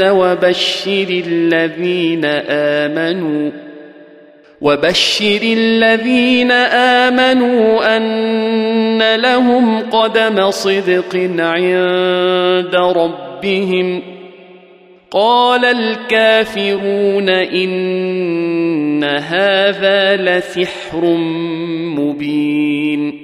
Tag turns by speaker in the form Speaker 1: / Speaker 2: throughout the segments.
Speaker 1: وبشر الذين آمنوا وبشر الذين آمنوا أن لهم قدم صدق عند ربهم. قال الكافرون إن هذا لسحر مبين.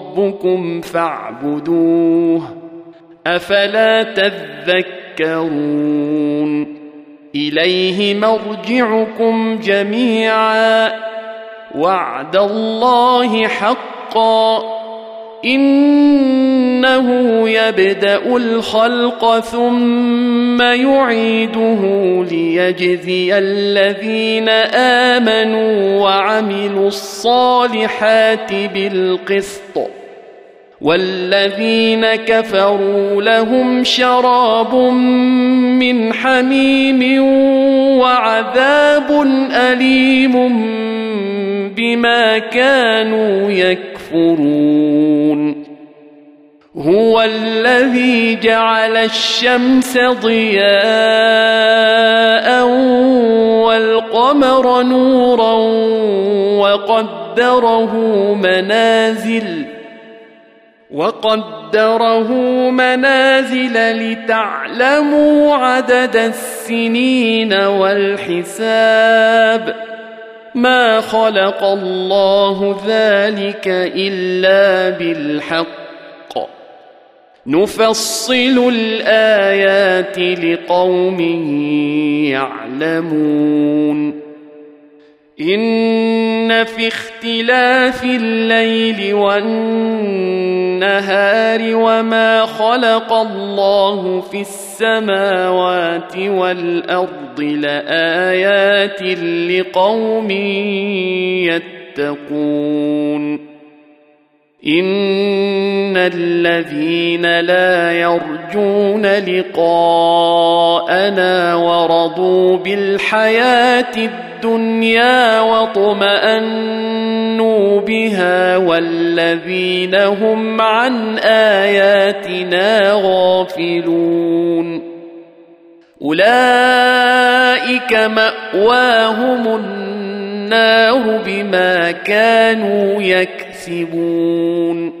Speaker 1: ربكم فاعبدوه أفلا تذكرون إليه مرجعكم جميعا وعد الله حقا إنه يبدأ الخلق ثم يعيده ليجزي الذين آمنوا وعملوا الصالحات بالقسط والذين كفروا لهم شراب من حميم وعذاب أليم بما كانوا يكفرون. هو الذي جعل الشمس ضياء والقمر نورا وقدره منازل وقدره منازل لتعلموا عدد السنين والحساب. ما خلق الله ذلك إلا بالحق. نفصل الآيات لقوم يعلمون. إن في اختلاف الليل والنهار وما خلق الله في السماوات والأرض لآيات لقوم يتقون. إن الذين لا يرجون لقاءنا ورضوا بالحياة الدنيا واطمانوا بها والذين هم عن آياتنا غافلون. أولئك مأواهم النار بما كانوا يكسبون.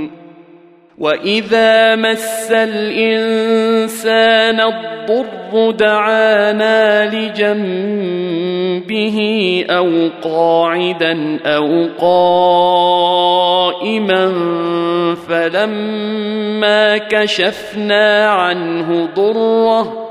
Speaker 1: واذا مس الانسان الضر دعانا لجنبه أو قاعدا أو قائما فلما كشفنا عنه ضره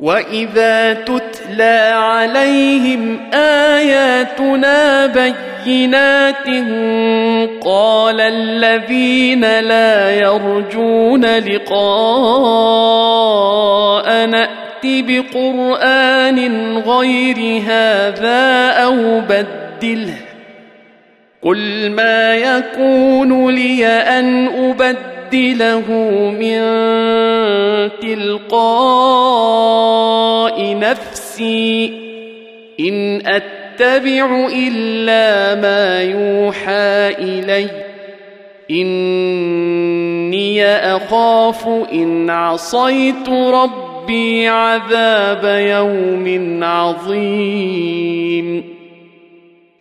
Speaker 1: واذا تتلى عليهم اياتنا بينات قال الذين لا يرجون لقاء نات بقران غير هذا أو بدله قل ما يكون لي ان ابدله أبدله من تلقاء نفسي. إن أتبع إلا ما يوحى إلي. إني أخاف إن عصيت ربي عذاب يوم عظيم.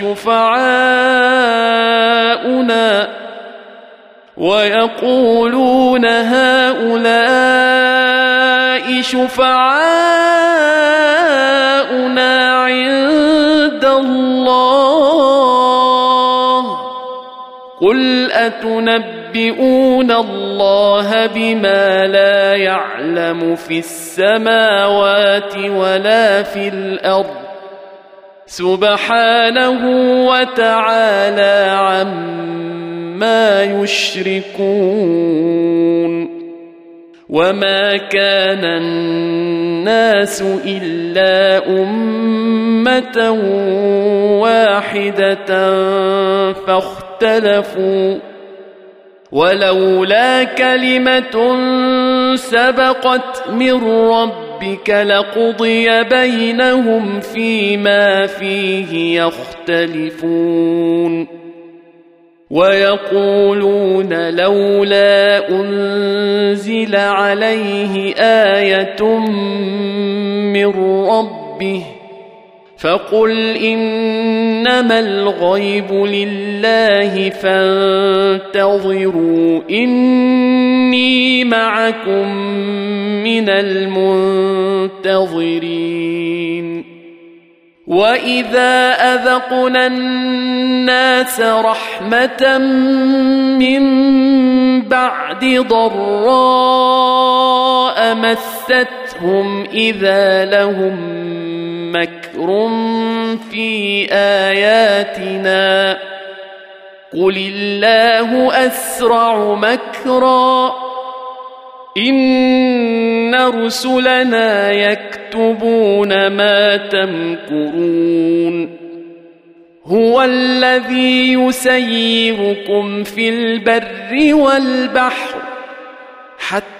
Speaker 1: شفعاؤنا ويقولون هؤلاء شفعاؤنا عند الله. قل أتنبئون الله بما لا يعلم في السماوات ولا في الأرض سبحانه وتعالى عما يشركون وما كان الناس إلا أمة واحدة فاختلفوا ولولا كلمة سبقت من ربك لقضي بينهم فيما فيه يختلفون ويقولون لولا أنزل عليه آية من ربه فقل إنما الغيب لله فانتظروا إني معكم من المنتظرين. وإذا أذقنا الناس رحمة من بعد ضراء مستهم إذا لهم مكر في آياتنا. قل الله اسرع مكرا. ان رسلنا يكتبون ما تمكرون. هو الذي يسيركم في البر والبحر حتى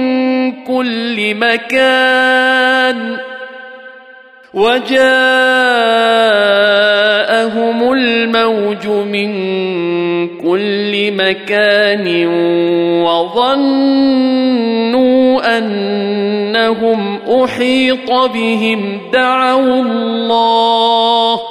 Speaker 1: كل مكان وجاءهم الموج من كل مكان وظنوا أنهم أحيط بهم دعوا الله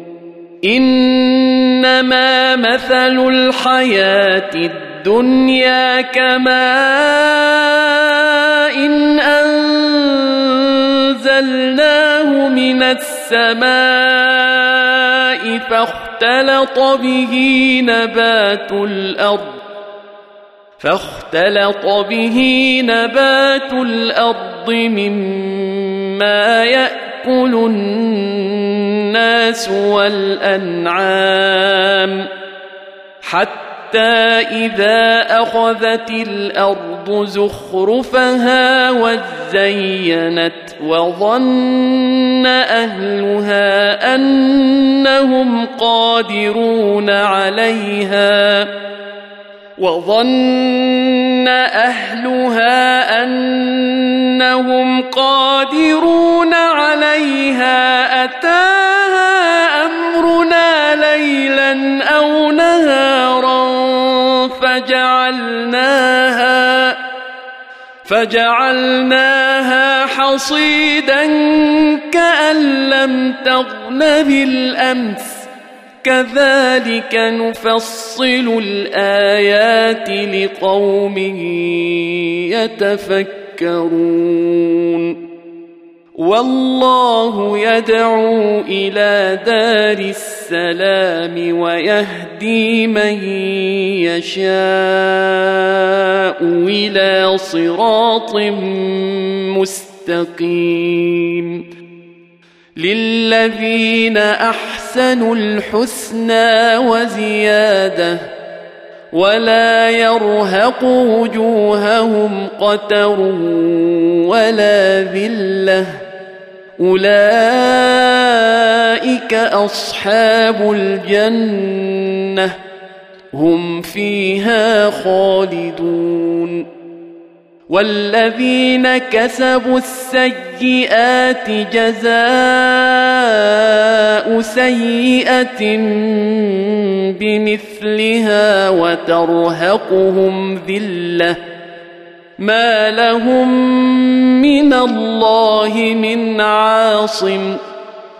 Speaker 1: إنما مثل الحياة الدنيا كماء إن أنزلناه من السماء فاختلط به نبات الأرض فاختلط به نبات الأرض مما يأكل الناس والأنعام حتى إذا أخذت الأرض زخرفها وزينت وظن أهلها أنهم قادرون عليها وظن أهلها أنهم قادرون عليها أتاها أمرنا ليلا أو نهارا فجعلناها فجعلناها حصيدا كأن لم تغن بالأمس كذلك نفصل الآيات لقوم يتفكرون. والله يدعو إلى دار السلام ويهدي من يشاء إلى صراط مستقيم. للذين احسنوا الحسنى وزياده ولا يرهق وجوههم قتر ولا ذله اولئك اصحاب الجنه هم فيها خالدون والذين كسبوا السيئات جزاء سيئة بمثلها وترهقهم ذلة ما لهم من الله من عاصم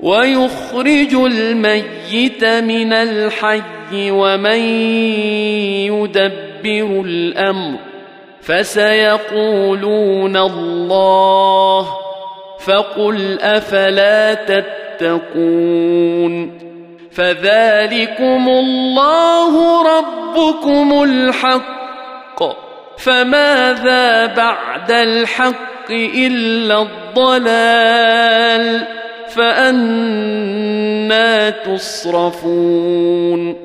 Speaker 1: ويخرج الميت من الحي ومن يدبر الأمر فسيقولون الله فقل أفلا تتقون فذلكم الله ربكم الحق فماذا بعد الحق إلا الضلال فأنا تصرفون.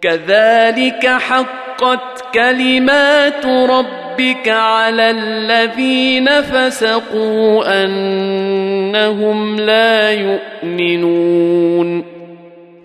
Speaker 1: كذلك حقت كلمات ربك على الذين فسقوا أنهم لا يؤمنون.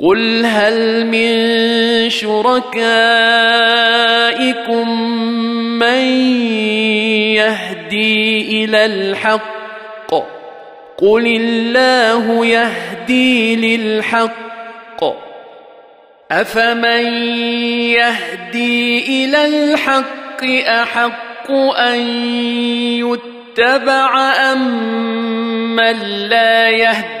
Speaker 1: قل هل من شركائكم من يهدي إلى الحق؟ قل الله يهدي للحق. افمن يهدي إلى الحق احق ان يتبع ام من لا يهدي؟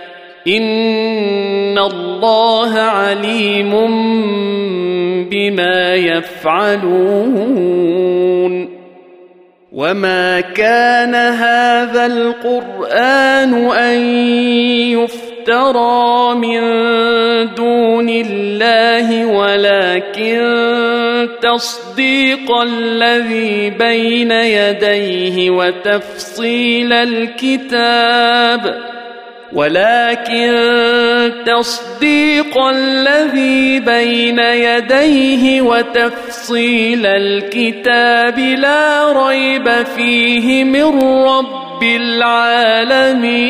Speaker 1: ان الله عليم بما يفعلون وما كان هذا القران ان يفترى من دون الله ولكن تصديق الذي بين يديه وتفصيل الكتاب ولكن تصديق الذي بين يديه وتفصيل الكتاب لا ريب فيه من رب العالمين.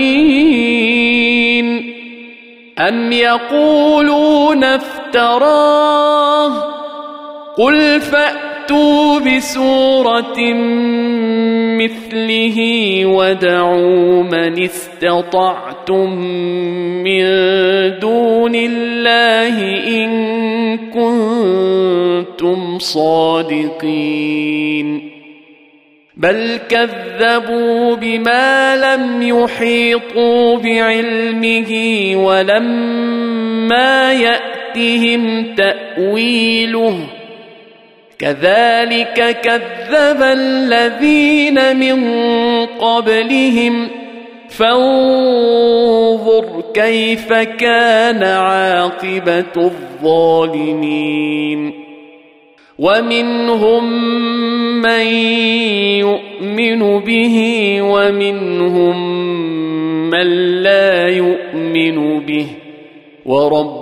Speaker 1: أم يقولون افتراه؟ قل فأتوا بسورة مثله ودعوا من استطعتم من دون الله إن كنتم صادقين. بل كذبوا بما لم يحيطوا بعلمه ولما يأت يأتهم تأويله كذلك كذب الذين من قبلهم. فانظر كيف كان عاقبة الظالمين. ومنهم من يؤمن به ومنهم من لا يؤمن به.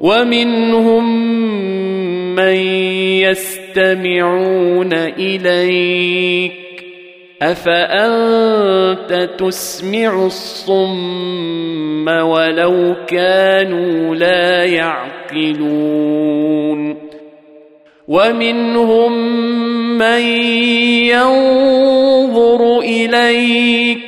Speaker 1: ومنهم من يستمعون إليك. أفأنت تسمع الصم ولو كانوا لا يعقلون؟ ومنهم من ينظر إليك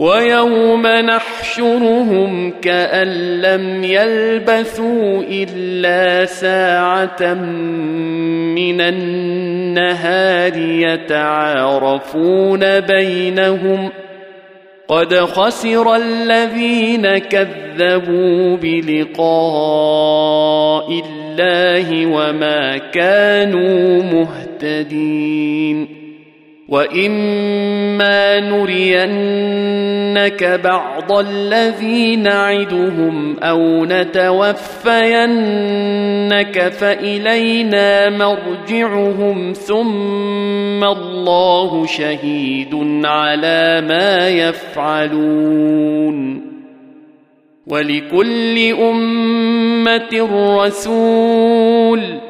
Speaker 1: ويوم نحشرهم كأن لم يلبثوا إلا ساعة من النهار يتعارفون بينهم قد خسر الذين كذبوا بلقاء الله وما كانوا مهتدين واما نرينك بعض الذي نعدهم أو نتوفينك فالينا مرجعهم ثم الله شهيد على ما يفعلون ولكل امه رسول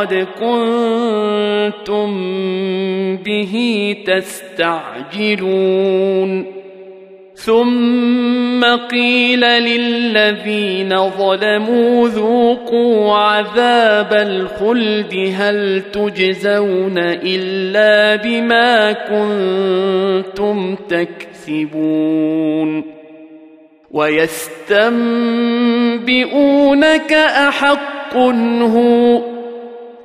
Speaker 1: وقد كنتم به تستعجلون. ثم قيل للذين ظلموا ذوقوا عذاب الخلد هل تجزون إلا بما كنتم تكسبون. ويستنبئونك أحق هو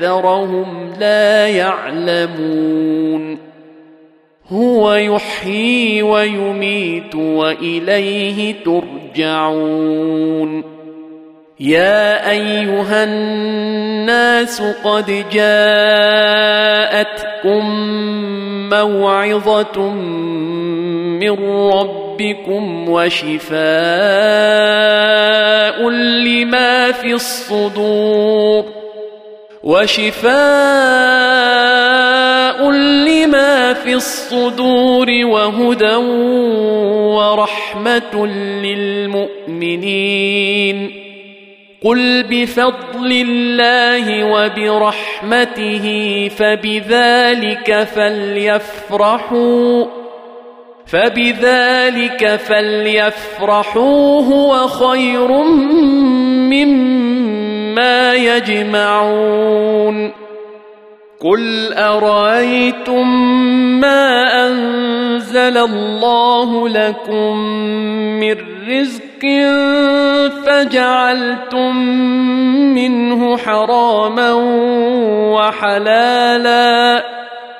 Speaker 1: أكثرهم لا يعلمون. هو يحيي ويميت وإليه ترجعون. يا أيها الناس قد جاءتكم موعظة من ربكم وشفاء لما في الصدور. وشفاء لما في الصدور وهدى ورحمة للمؤمنين. قل بفضل الله وبرحمته فبذلك فليفرحوا فبذلك فليفرحوا هو خير مما يجمعون. قل ارايتم ما انزل الله لكم من رزق فجعلتم منه حراما وحلالا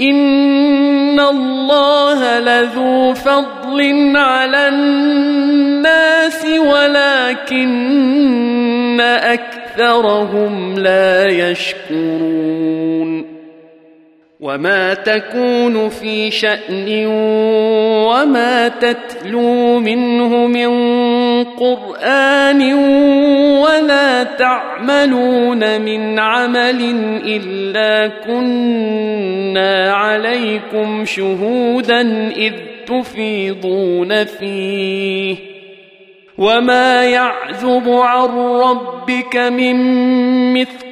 Speaker 1: ان الله لذو فضل على الناس ولكن اكثرهم لا يشكرون وما تكون في شان وما تتلو منه من قران ولا تعملون من عمل إلا كنا عليكم شهودا إذ تفيضون فيه. وما يعزب عن ربك من مثل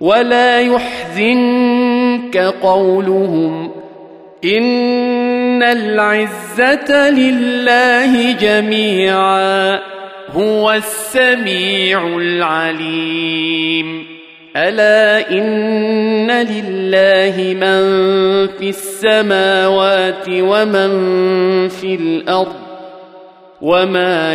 Speaker 1: ولا يحزنك قولهم إن العزة لله جميعا هو السميع العليم. ألا إن لله من في السماوات ومن في الأرض وما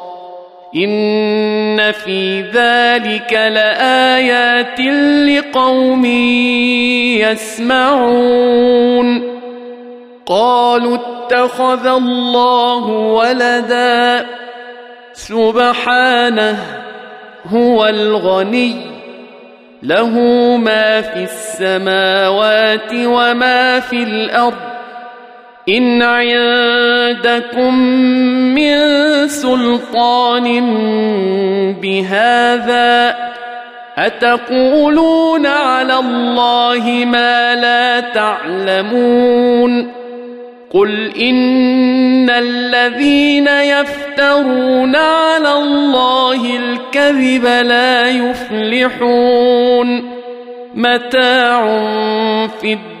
Speaker 1: ان في ذلك لايات لقوم يسمعون قالوا اتخذ الله ولدا سبحانه هو الغني له ما في السماوات وما في الأرض ان عندكم من سلطان بهذا اتقولون على الله ما لا تعلمون قل ان الذين يفترون على الله الكذب لا يفلحون متاع في الدنيا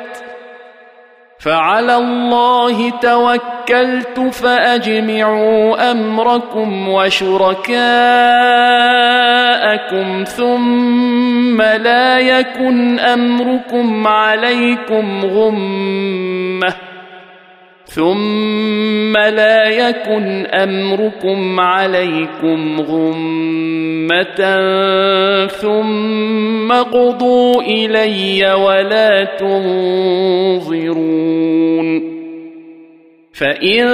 Speaker 1: فعلى الله توكلت فأجمعوا أمركم وشركاءكم ثم لا يكن أمركم عليكم غمة ثم لا يكن أمركم عليكم غمة ثم قضوا إلي ولا تنظرون. فإن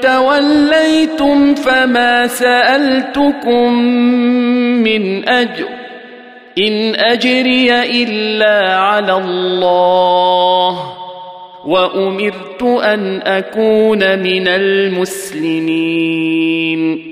Speaker 1: توليتم فما سألتكم من أجر. إن أجري إلا على الله. وأمرت أن أكون من المسلمين.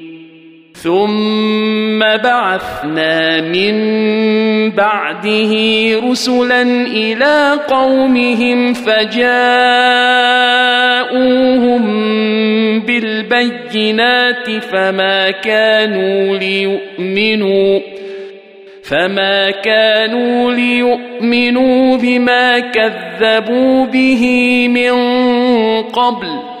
Speaker 1: ثم بعثنا من بعده رسلا إلى قومهم فجاءوهم بالبينات فما كانوا ليؤمنوا فما كانوا ليؤمنوا بما كذبوا به من قبل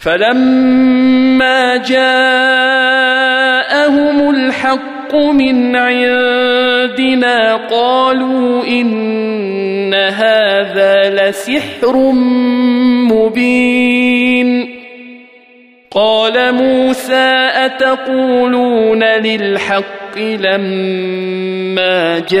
Speaker 1: فلما جاءهم الحق من عندنا قالوا ان هذا لسحر مبين قال موسى اتقولون للحق لما جاءكم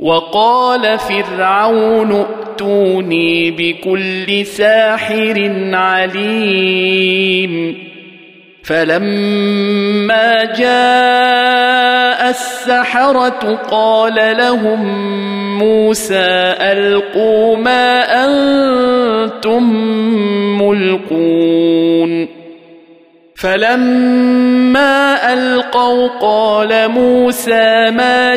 Speaker 1: وقال فرعون ائتوني بكل ساحر عليم. فلما جاء السحرة قال لهم موسى ألقوا ما أنتم ملقون. فلما ألقوا قال موسى ما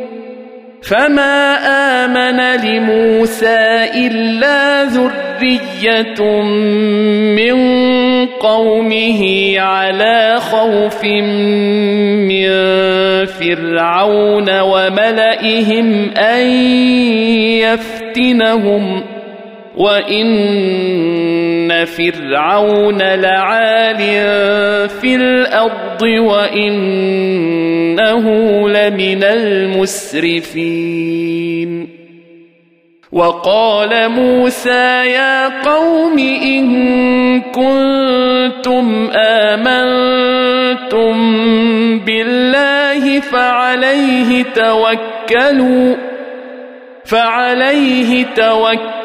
Speaker 1: فما امن لموسى الا ذريه من قومه على خوف من فرعون وملئهم ان يفتنهم وان فرعون لعال في الأرض وانه لمن المسرفين وقال موسى يا قوم ان كنتم امنتم بالله فعليه توكلوا فعليه توكلوا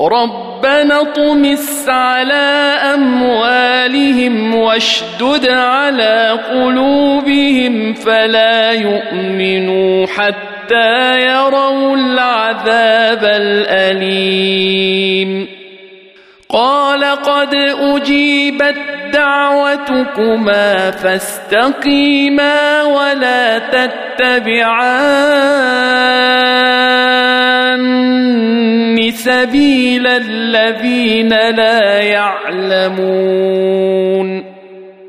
Speaker 1: ربنا اطمس على أموالهم واشدد على قلوبهم فلا يؤمنوا حتى يروا العذاب الأليم. قال قد أجيبت دعوتكما فاستقيما ولا تتبعان سبيل الذين لا يعلمون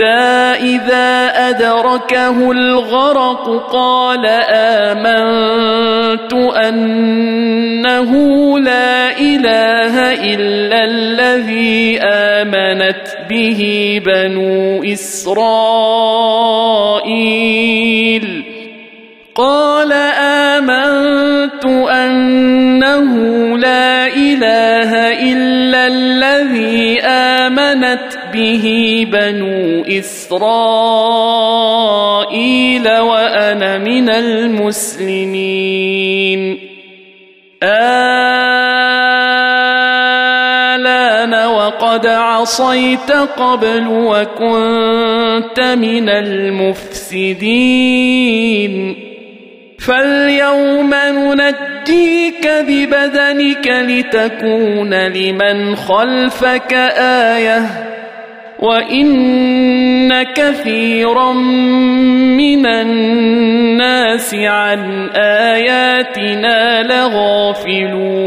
Speaker 1: إذا أدركه الغرق قال آمنت أنه لا إله إلا الذي آمنت به بنو إسرائيل قال آمنت أنه لا إله إلا الذي آمنت به بنو إسرائيل وأنا من المسلمين. آلان وقد عصيت قبل وكنت من المفسدين. فاليوم ننجيك ببدنك لتكون لمن خلفك آية. وان كثيرا من الناس عن اياتنا لغافلون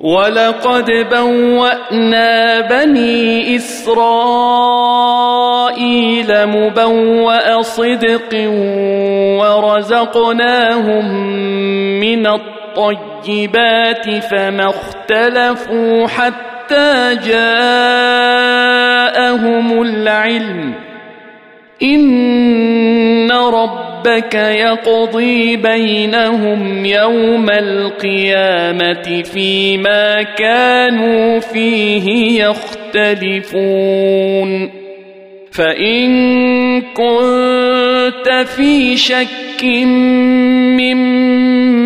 Speaker 1: ولقد بوأنا بني إسرائيل مبوأ صدق ورزقناهم من الطيبات فما اختلفوا حتى جاءهم العلم. إن ربك يقضي بينهم يوم القيامة فيما كانوا فيه يختلفون. فإن كنت في شك مما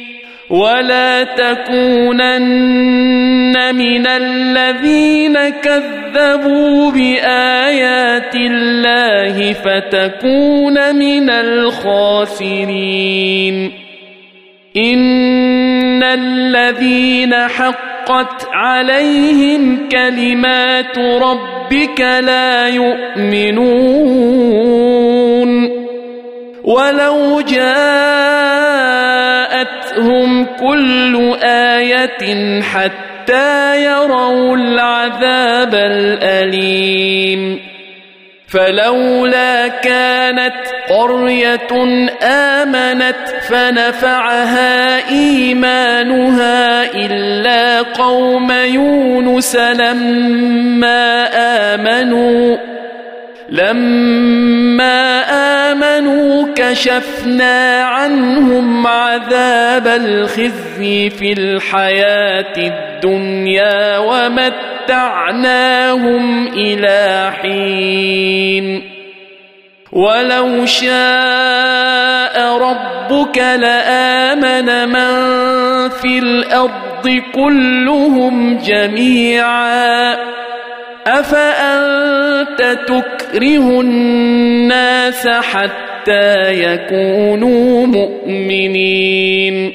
Speaker 1: ولا تكونن من الذين كذبوا بآيات الله فتكون من الخاسرين. إن الذين حقت عليهم كلمات ربك لا يؤمنون. ولو جاءتهم كل آية حتى يروا العذاب الأليم. فلولا كانت قرية آمنت فنفعها إيمانها إلا قوم يونس لما آمنوا. لما آمنوا كشفنا عنهم عذاب الخزي في الحياة الدنيا ومتعناهم إلى حين. ولو شاء ربك لامن من في الأرض كلهم جميعا. افانت تكره الناس حتى يكونوا مؤمنين.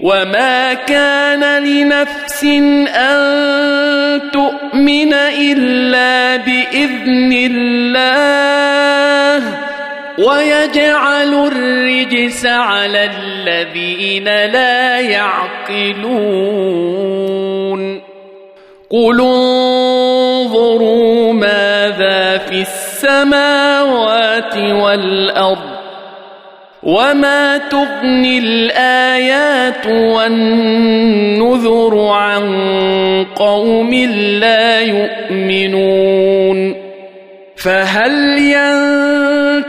Speaker 1: وما كان لنفس أن تؤمن إلا بإذن الله. ويجعل الرجس على الذين لا يعقلون. قل انظروا ماذا في السماوات والارض وما تغني الايات والنذر عن قوم لا يؤمنون فهل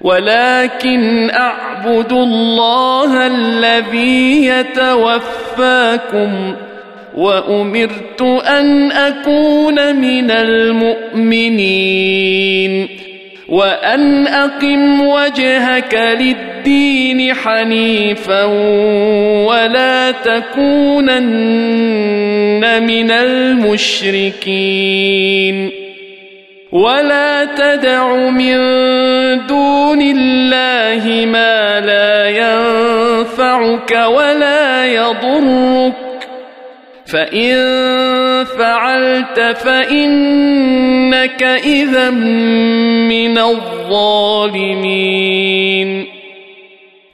Speaker 1: ولكن أعبد الله الذي يتوفاكم وأمرت أن أكون من المؤمنين وأن أقم وجهك للدين حنيفا ولا تكونن من المشركين ولا تدع من دون الله ما لا ينفعك ولا يضرك فإن فعلت فإنك إذا من الظالمين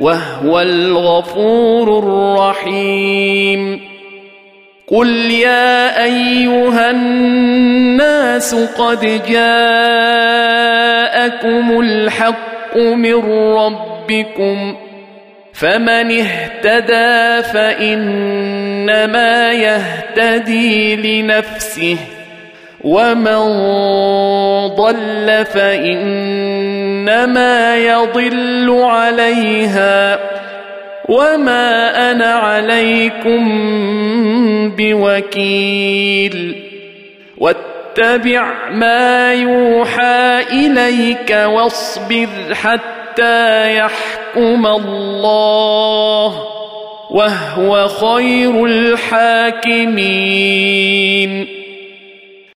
Speaker 1: وهو الغفور الرحيم. قل يا أيها الناس قد جاءكم الحق من ربكم فمن اهتدى فإنما يهتدي لنفسه ومن ضل فانما يضل عليها وما أنا عليكم بوكيل واتبع ما يوحى إليك واصبر حتى يحكم الله وهو خير الحاكمين